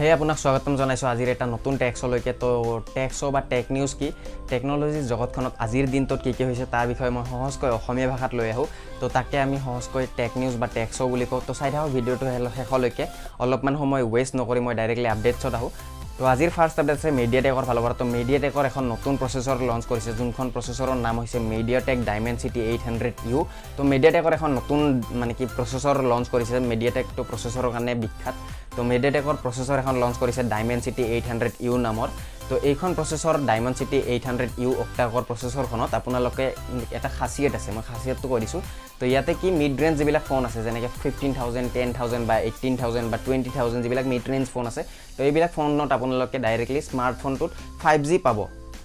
সেয়ে আপোনাক স্বাগতম জনাইছোঁ আজিৰ এটা নতুন টেক্সলৈকে তো টেক্সো বা টেক নিউজ কি? টেকন'লজিৰ জগতখনত আজিৰ দিনটোত কি কি হৈছে তাৰ বিষয়ে মই সহজকৈ অসমীয়া ভাষাত লৈ আহোঁ। তো তাকে আমি সহজকৈ টেক নিউজ বা টেক্সো বুলি কওঁ। তো চাই থাকক ভিডিঅ'টো শেষলৈকে। অলপমান সময় ৱেষ্ট নকৰি মই ডাইৰেক্টলি আপডেটছত আহোঁ। তো আজিৰ ফাৰ্ষ্ট আপডেট আছে মেডিয়া টেকৰ ফালৰ পৰা। তো মেডিয়া টেকৰ এখন নতুন প্ৰচেছৰ লঞ্চ কৰিছে যোনখন প্ৰচেছৰৰ নাম হৈছে MediaTek Dimensity eight hundred U তো মেডিয়া টেকৰ এখন নতুন মানে কি প্ৰচেছৰ লঞ্চ কৰিছে। মেডিয়া টেকটো প্ৰচেছৰৰ কাৰণে বিখ্যাত। তো মেডিয়া টেকৰ প্ৰচেছৰ এখন লঞ্চ কৰিছে Dimensity eight hundred U নামৰ। তো এইখন processor Dimensity eight hundred U অক্টাকৰ প্ৰচেছৰখনত আপোনালোকে এটা খাচিয়ত আছে মই খাচিয়তটো কৈ দিছোঁ। তো ইয়াতে কি মিড ৰেঞ্জ যিবিলাক ফোন আছে যেনেকৈ ফিফটিন থাউজেণ্ড টেন থাউজেণ্ড বা এইটিন থাউজেণ্ড বা টুৱেণ্টি থাউজেণ্ড যিবিলাক মিড ৰেঞ্জ ফোন আছে তো এইবিলাক ফোনত আপোনালোকে ডাইৰেক্টলি স্মাৰ্টফোনটোত ফাইভ জি পাব।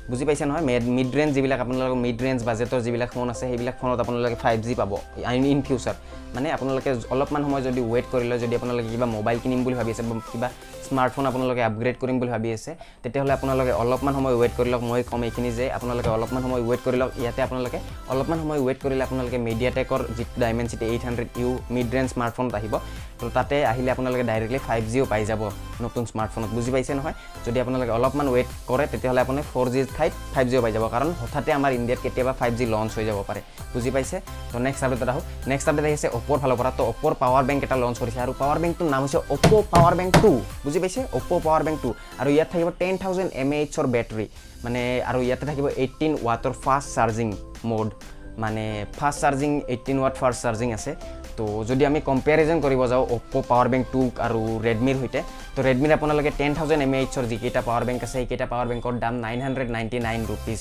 বুজি পাইছে নহয়? মেড মিড ৰেঞ্জ যিবিলাক আপোনালোকৰ মিড ৰেঞ্জ বাজেটৰ যিবিলাক ফোন আছে সেইবিলাক ফোনত আপোনালোকে ফাইভ জি পাব ইন ফিউচাৰ মানে আপোনালোকে অলপমান সময় যদি ৱেইট কৰি লয় যদি আপোনালোকে কিবা মোবাইল কিনিম বুলি ভাবি আছে বা কিবা স্মাৰ্টফোন আপোনালোকে আপগ্ৰেড কৰিম বুলি ভাবি আছে তেতিয়াহ'লে আপোনালোকে অলপমান সময় ৱেইট কৰি লওক। মই ক'ম এইখিনি যে আপোনালোকে অলপমান সময় ৱেইট কৰি লওক। ইয়াতে আপোনালোকে অলপমান সময় ৱেইট কৰিলে আপোনালোকে মিডিয়াটেকৰ যিটো Dimensity eight hundred U mid range স্মাৰ্টফোনত আহিব। তো তাতে আহিলে আপোনালোকে ডাইৰেক্টলি ফাইভ জিও পাই যাব নতুন স্মাৰ্টফোনত বুজি পাইছে নহয়? যদি আপোনালোকে অলপমান ৱেইট কৰে তেতিয়াহ'লে আপুনি ফ'ৰ জিৰ ঠাইত ফাইভ জিও পাই যাব। কাৰণ হঠাতে আমাৰ ইণ্ডিয়াত কেতিয়াবা ফাইভ জি লঞ্চ হৈ যাব পাৰে। বুজি পাইছে? তো নেক্সট আপডেটত আহোঁ। নেক্সট আপডেট আহিছে অ'প'ৰ ফালৰ পৰা। তো অ'প'ৰ পাৱাৰ বেংক এটা লঞ্চ কৰিছে আৰু পাৱাৰ বেংকটোৰ নাম হৈছে অ'প' পাৱাৰ বেংক টু বুজি পাইছে? অ'প' পাৱাৰ বেংক টু আৰু ইয়াত থাকিব টেন থাউজেণ্ড এম এ এইচৰ বেটাৰী মানে আৰু ইয়াতে থাকিব এইটিন ৱাটৰ ফাষ্ট চাৰ্জিং মোড মানে fast charging eighteen watt fast charging আছে। তো যদি আমি কম্পেৰিজন কৰিব যাওঁ অ'প' পাৱাৰ বেংক টু আৰু ৰেডমিৰ সৈতে তো ৰেডমিৰ আপোনালোকে টেন থাউজেণ্ড এম এ এইচৰ যিকেইটা পাৱাৰ বেংক আছে সেইকেইটা পাৱাৰ বেংকৰ দাম nine hundred ninety nine rupees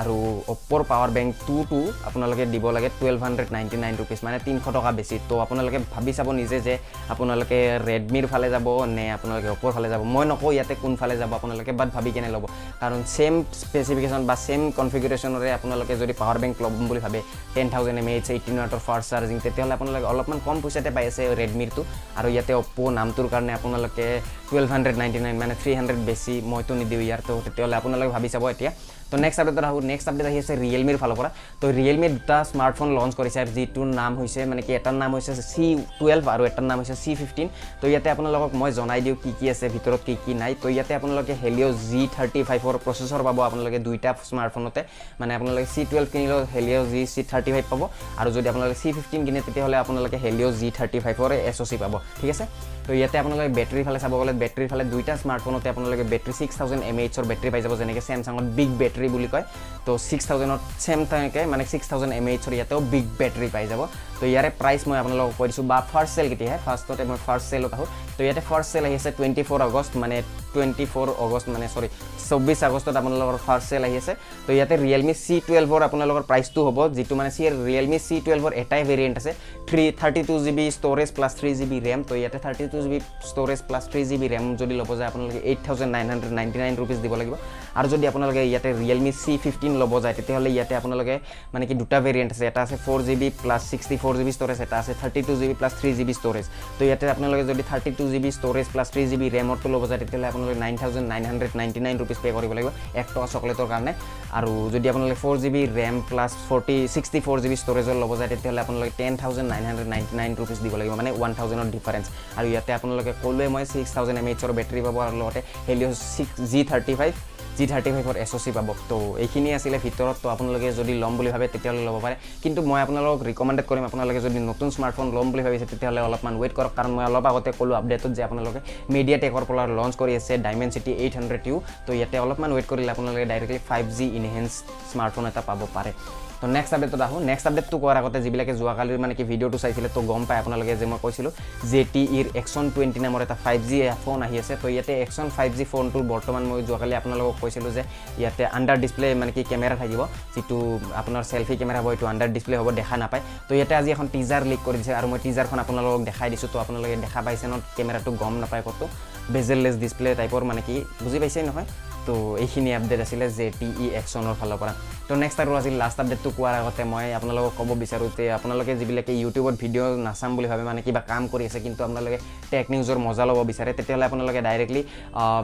আৰু অ'প্প'ৰ পাৱাৰ বেংক টুটো আপোনালোকে দিব লাগে twelve hundred ninety nine rupees মানে তিনিশ টকা বেছি। তো আপোনালোকে ভাবি চাব নিজে যে আপোনালোকে ৰেডমিৰ ফালে যাব নে আপোনালোকে অ'প্প'ৰ ফালে যাব। মই নকওঁ ইয়াতে কোনফালে যাব আপোনালোকে বাট ভাবি কেনে ল'ব। কাৰণ ছেম স্পেচিফিকেশ্যন বা ছেম কনফিগাৰেশ্যনৰে আপোনালোকে যদি পাৱাৰ বেংক ল'ম বুলি ভাবে ten thousand M H eighteen ৱাটৰ fast charging তেতিয়াহ'লে আপোনালোকে অলপমান কম পইচাতে পাই আছে ৰেডমিৰটো আৰু ইয়াতে অ'প্প' নামটোৰ কাৰণে আপোনালোকে টুৱেল্ভ হাণ্ড্ৰেড নাইণ্টি নাইন মানে থ্ৰী হাণ্ড্ৰেড বেছি মইতো নিদিওঁ ইয়াৰ। তো তেতিয়াহ'লে আপোনালোকে ভাবি চাব এতিয়া। তো নেক্সট আপডেটত আহোঁ। নেক্সট আপডেট আহি আছে ৰিয়েলমিৰ ফালৰ পৰা। তো ৰিয়েলমিৰ দুটা স্মাৰ্টফোন লঞ্চ কৰিছে আৰু যিটোৰ নাম হৈছে মানে কি এটাৰ নাম হৈছে চি টুৱেল্ভ আৰু এটাৰ নাম হৈছে চি ফিফটিন তো ইয়াতে আপোনালোকক মই জনাই দিওঁ কি কি আছে ভিতৰত কি কি নাই। তো ইয়াতে আপোনালোকে হেলিঅ' জি থাৰ্টি ফাইভৰ প্ৰচেছৰ পাব আপোনালোকে দুইটা স্মাৰ্টফোনতে মানে আপোনালোকে চি টুৱেল্ভ কিনিলেও Helio' G C thirty five পাব। আৰু যদি আপোনালোকে চি ফিফটিন কিনে তেতিয়াহ'লে আপোনালোকে হেলিঅ' জি থাৰ্টি ফাইভৰ এছ অ' চি পাব। ঠিক আছে? তো ইয়াতে আপোনালোকে বেটেৰীৰ ফালে চাব গ'লে বেটেৰীৰ ফালে দুইটা স্মাৰ্টফোনতে আপোনালোকে বেটেৰী ছিক্স থাউজেণ্ড এম এইচৰ বেটেৰী পাই যাব যেনেকৈ চেমচাঙত বিগ বেটেৰী বুলি কয়। তো ছিক্স থাউজেণ্ডত ছেম তেনেকৈ মানে ছিক্স থাউজেণ্ড এম এইচৰ ইয়াতেও বিগ বেটেৰী পাই যাব। তো ইয়াৰে প্ৰাইচ মই আপোনালোকক কৈ দিছোঁ বা ফাৰ্ষ্ট চেল কেতিয়াহে ফাৰ্ষ্টতে মই ফাৰ্ষ্ট চেলত আহোঁ। তো ইয়াতে ফাৰ্ষ্ট চেল আহি আছে টুৱেণ্টি ফ'ৰ আগষ্ট মানে টুৱেণ্টি ফ'ৰ আগষ্ট মানে চৰি চৌব্বিছ আগষ্টত আপোনালোকৰ ফাৰ্ষ্ট চেল আহি আছে তো ইয়াতে ৰিয়েলমি চি টুৱেলভৰ আপোনালোকৰ প্ৰাইচটো হ'ব যিটো মানে চি ৰিয়েলমি চি টুৱেলভৰ এটাই ভেৰিয়েণ্ট আছে three thirty two G B storage plus three G B RAM তো ইয়াতে thirty two G B storage plus three G B RAM যদি ল'ব যায় আপোনালোকে eight thousand nine hundred ninety nine rupees দিব লাগিব আৰু যদি আপোনালোকে ইয়াতে ৰিয়েলমি চি ফিফটিন ল'ব যায় তেতিয়াহ'লে ইয়াতে আপোনালোকে মানে কি দুটা ভেৰিয়েণ্ট আছে এটা আছে four G B plus sixty four G B storage এটা আছে thirty two G B plus three G B storage তো ইয়াতে আপোনালোকে যদি thirty two G B storage plus three G B ৰেমৰটো ল'ব যায় তেতিয়াহ'লে আপোনালোকে nine thousand nine hundred ninety nine rupees pay' কৰিব লাগিব এক টকা চকলেটৰ কাৰণে। আৰু যদি আপোনালোকে four G B RAM plus forty sixty four G B ষ্ট'ৰেজৰ ল'ব যায় তেতিয়াহ'লে আপোনালোকে ten thousand nine hundred ninety nine rupees দিব লাগিব মানে ওৱান থাউজেণ্ডৰ ডিফাৰেঞ্চ আৰু ইয়াতে আপোনালোকে ক'লোৱে মই ছিক্স থাউজেণ্ড এম এইচৰ বেটেৰী পাব আৰু লগতে Helio' six G thirty five G thirty ফাইভৰ এছ অ' চি পাব তো এইখিনি আছিলে ভিতৰত তো আপোনালোকে যদি ল'ম বুলি ভাবে তেতিয়াহ'লে ল'ব পাৰে। কিন্তু মই আপোনালোকক ৰিকমেণ্ডেড কৰিম আপোনালোকে যদি নতুন স্মাৰ্টফোন ল'ম বুলি ভাবিছে তেতিয়াহ'লে অলপমান ৱেইট কৰক। কাৰণ মই অলপ আগতে ক'লোঁ আপডেটত যে আপোনালোকে মিডিয়া টেকৰ পৰা লঞ্চ কৰি আছে Dimensity eight hundred U তো ইয়াতে অলপমান ৱেইট কৰিলে আপোনালোকে ডাইৰেক্টলি ফাইভ জি ইনহেঞ্চ স্মাৰ্টফোন এটা পাব পাৰে। তো নেক্সট আপডেটত আহোঁ। নেক্সট আপডেটটো কোৱাৰ আগতে যিবিলাকে যোৱাকালিৰ মানে কি ভিডিঅ'টো চাইছিলে তো গম পায় আপোনালোকে যে মই কৈছিলোঁ জে টি ইৰ এক্সন টুৱেণ্টি নামৰ এটা ফাইভ জি ফোন আহি আছে। তো ইয়াতে এক্সন ফাইভ জি ফোনটোৰ বৰ্তমান মই যোৱাকালি আপোনালোকক কৈছিলোঁ যে ইয়াতে আণ্ডাৰ ডিছপ্লে মানে কি কেমেৰা থাকিব যিটো আপোনাৰ চেল্ফি কেমেৰা হ'ব এইটো আণ্ডাৰ ডিছপ্লে হ'ব দেখা নাপায়। তো ইয়াতে আজি এখন টিজাৰ লিক কৰি দিছে আৰু মই টিজাৰখন আপোনালোকক দেখাই দিছোঁ। তো আপোনালোকে দেখা পাইছে ন কেমেৰাটো গম নাপায় ক'তো। বেজেললেছ ডিছপ্লে টাইপৰ মানে কি বুজি পাইছেই নহয়। তো এইখিনি আপডেট আছিলে জে টি ই এক্সনৰ ফালৰ পৰা। তো নেক্সট আৰু আজি লাষ্ট আপডেটটো কোৱাৰ আগতে মই আপোনালোকক ক'ব বিচাৰোঁ যে আপোনালোকে যিবিলাকে ইউটিউবত ভিডিঅ' নাচাম বুলি ভাবে মানে কিবা কাম কৰি আছে কিন্তু আপোনালোকে টেক নিউজৰ মজা ল'ব বিচাৰে তেতিয়াহ'লে আপোনালোকে ডাইৰেক্টলি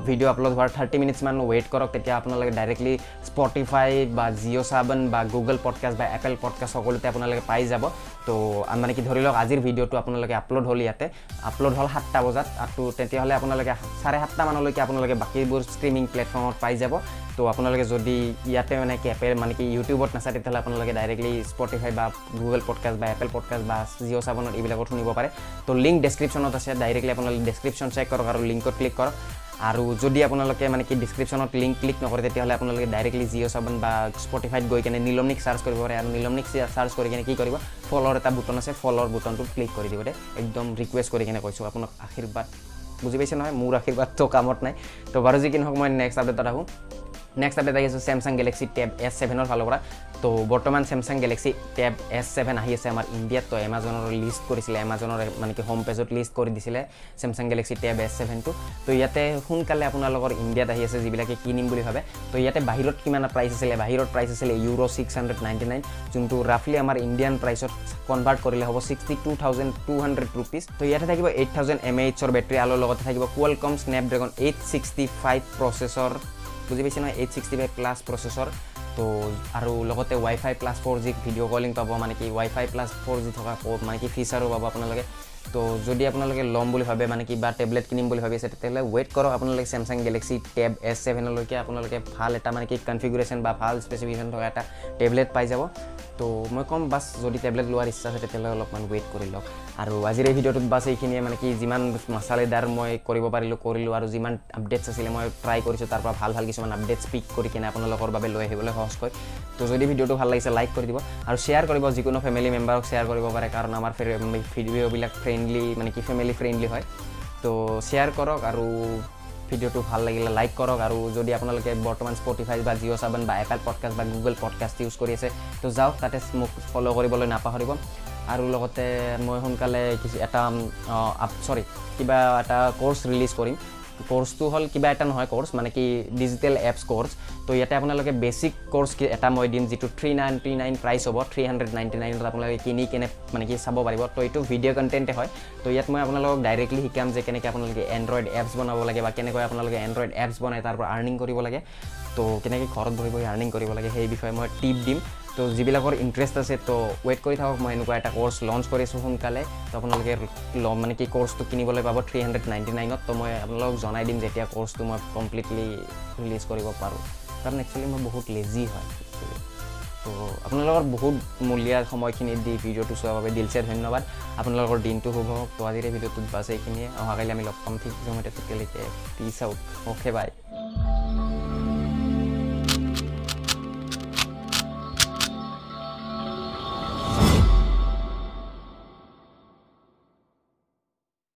ভিডিঅ' আপলোড হোৱাৰ থাৰ্টি মিনিটছমান ৱেইট কৰক তেতিয়া আপোনালোকে ডাইৰেক্টলি স্পটিফাই বা জিঅ' চাবন বা গুগল পডকাষ্ট বা এপল পডকাষ্ট সকলোতে আপোনালোকে পাই যাব। তো মানে কি ধৰি লওক আজিৰ ভিডিঅ'টো আপোনালোকে আপলোড হ'ল ইয়াতে। আপলোড হ'ল সাতটা বজাত আৰু তেতিয়াহ'লে আপোনালোকে চাৰে সাতটামানলৈকে আপোনালোকে বাকীবোৰ ষ্ট্ৰিমিং প্লেটফৰ্মত পাই যাব। তো আপোনালোকে যদি ইয়াতে মানে কি এপে মানে কি ইউটিউবত নাচায় তেতিয়াহ'লে আপোনালোকে ডাইৰেক্টলি স্পটিফাই বা গুগল পডকাষ্ট বা এপল পডকাষ্ট বা জিঅ' চাবনত এইবিলাকত শুনিব পাৰে। তো লিংক ডেছক্ৰিপশ্যনত আছে ডাইৰেক্টলি আপোনালোকে ডেছক্ৰিপশ্যন চেক কৰক আৰু লিংকত ক্লিক কৰক। আৰু যদি আপোনালোকে মানে কি ডিছক্ৰিপশ্যনত লিংক ক্লিক নকৰে তেতিয়াহ'লে আপোনালোকে ডাইৰেক্টলি জিঅ' চাবন বা স্পটিফাইত গৈ কেনে নীলমনিক চাৰ্চ কৰিব পাৰে। আৰু নীলমনিক চাৰ্চ কৰি কেনে কি কৰিব? ফলৰ এটা বুটন আছে ফলৰ বুটনটোত ক্লিক কৰি দিব দে। একদম ৰিকুৱেষ্ট কৰি কেনে কৈছোঁ আপোনাক আশীৰ্বাদ। বুজি পাইছে নহয়? মোৰ আশীৰ্বাদটো কামত নাই। তো বাৰু যি কি নহওক মই নেক্সট আপডেটত আহোঁ। নেক্সট আপডেট আহি আছে চেমচাং গেলেক্সি টেব এছ ছেভেনৰ ফালৰ পৰা তো বৰ্তমান Samsung Galaxy Tab S seven আহি আছে আমাৰ ইণ্ডিয়াত তো এমাজনৰ লিষ্ট কৰিছিলে এমাজনৰ মানে কি হোম পেজত লিষ্ট কৰি দিছিলে চেমচাং গেলেক্সি টেব এছ ছেভেনটো তো ইয়াতে সোনকালে আপোনালোকৰ ইণ্ডিয়াত আহি আছে যিবিলাকে কিনিম বুলি ভাবে তো ইয়াতে বাহিৰত কিমান প্ৰাইচ আছিলে বাহিৰত প্ৰাইচ আছিলে euro' six hundred ninety nine যোনটো ৰাফলি আমাৰ ইণ্ডিয়ান প্ৰাইচত কনভাৰ্ট কৰিলে হ'ব sixty two thousand two hundred rupees তো ইয়াতে থাকিব এইট থাউজেণ্ড এম এইচৰ বেটেৰী আৰু লগতে থাকিব Qualcomm Snapdragon eight sixty five processor বুজি পাইছে নহয় eight sixty five plus processor তো আৰু লগতে wifi plus four G video' calling পাব মানে কি wifi plus four G থকা মানে কি ফিচাৰো পাব আপোনালোকে। তো যদি আপোনালোকে ল'ম বুলি ভাবে মানে কিবা টেবলেট কিনিম বুলি ভাবিছে তেতিয়াহ'লে ৱেইট কৰক আপোনালোকে চেমচাং গেলেক্সি টেব এছ ছেভেনলৈকে আপোনালোকে ভাল এটা মানে কি কনফিগুৰেশ্যন বা ভাল স্পেচিফিকেশ্যন থকা এটা টেবলেট পাই যাব। তো মই ক'ম বাছ যদি টেবলেট লোৱাৰ ইচ্ছা আছে তেতিয়াহ'লে অলপমান ৱেইট কৰি লওক। আৰু আজিৰ এই ভিডিঅ'টোত বাছ এইখিনিয়ে মানে কি যিমান মচালেদাৰ মই কৰিব পাৰিলোঁ কৰিলোঁ আৰু যিমান আপডেটছ আছিলে মই ট্ৰাই কৰিছোঁ তাৰ পৰা ভাল ভাল কিছুমান আপডেটছ পিক কৰি কিনে আপোনালোকৰ বাবে লৈ আহিবলৈ সহজকৈ তো যদি ভিডিঅ'টো ভাল লাগিছে লাইক কৰি দিব আৰু শ্বেয়াৰ কৰিব যিকোনো ফেমিলি মেম্বাৰক শ্বেয়াৰ কৰিব পাৰে কাৰণ আমাৰ ভিডিঅ'বিলাক ফ্ৰেণ্ডলি মানে কি ফেমিলি ফ্ৰেণ্ডলি হয়। তো শ্বেয়াৰ কৰক আৰু ভিডিঅ'টো ভাল লাগিলে লাইক কৰক আৰু যদি আপোনালোকে বৰ্তমান স্পটিফাই বা জিঅ' চাবন বা এপল পডকাষ্ট বা গুগল পডকাষ্ট ইউজ কৰি আছে তো যাওক তাতে মোক ফ'ল' কৰিবলৈ নাপাহৰিব। আৰু লগতে মই সোনকালে কিছু এটা চৰি কিবা এটা কৰ্চ ৰিলিজ কৰিম। কৰ্চটো হ'ল কিবা এটা নহয় কৰ্চ মানে কি ডিজিটেল এপছ কৰ্চ তো ইয়াতে আপোনালোকে বেছিক কৰ্চ এটা মই দিম যিটো থ্ৰী নাইণ্টি নাইন প্ৰাইচ হ'ব থ্ৰী হাণ্ড্ৰেড নাইণ্টি নাইনত আপোনালোকে কিনি কেনে মানে কি চাব পাৰিব। তো এইটো ভিডিঅ' কণ্টেণ্টে হয়। তো ইয়াত মই আপোনালোকক ডাইৰেক্টলি শিকাম যে কেনেকৈ আপোনালোকে এণ্ড্ৰইড এপছ বনাব লাগে বা কেনেকৈ আপোনালোকে এণ্ড্ৰইড এপছ বনাই তাৰ পৰা আৰ্নিং কৰিব লাগে। তো কেনেকৈ ঘৰত বহি বহি আৰ্নিং কৰিব লাগে সেই বিষয়ে মই টিপ দিম। তো যিবিলাকৰ ইণ্টাৰেষ্ট আছে তো ৱেইট কৰি থাকক মই এনেকুৱা এটা কৰ্চ লঞ্চ কৰিছোঁ সোনকালে। তো আপোনালোকে মানে কি কৰ্চটো কিনিবলৈ পাব থ্ৰী হাণ্ড্ৰেড নাইণ্টি নাইনত তো। মই আপোনালোকক জনাই দিম যেতিয়া কৰ্চটো মই কমপ্লিটলি ৰিলিজ কৰিব পাৰোঁ। কাৰণ একচুৱেলি মই বহুত লেজি হয়। তো আপোনালোকৰ বহুত মূলীয়া সময়খিনি দি ভিডিঅ'টো চোৱাৰ বাবে দিলছে ধন্যবাদ। আপোনালোকৰ দিনটো শুভ হওক। তো আজিৰ ভিডিঅ'টোত বাছ এইখিনিয়ে। অহাকালি আমি লগ পাম। ঠিক সময়তে তেতিয়ালৈকে পিছ আউট অ'কে বাই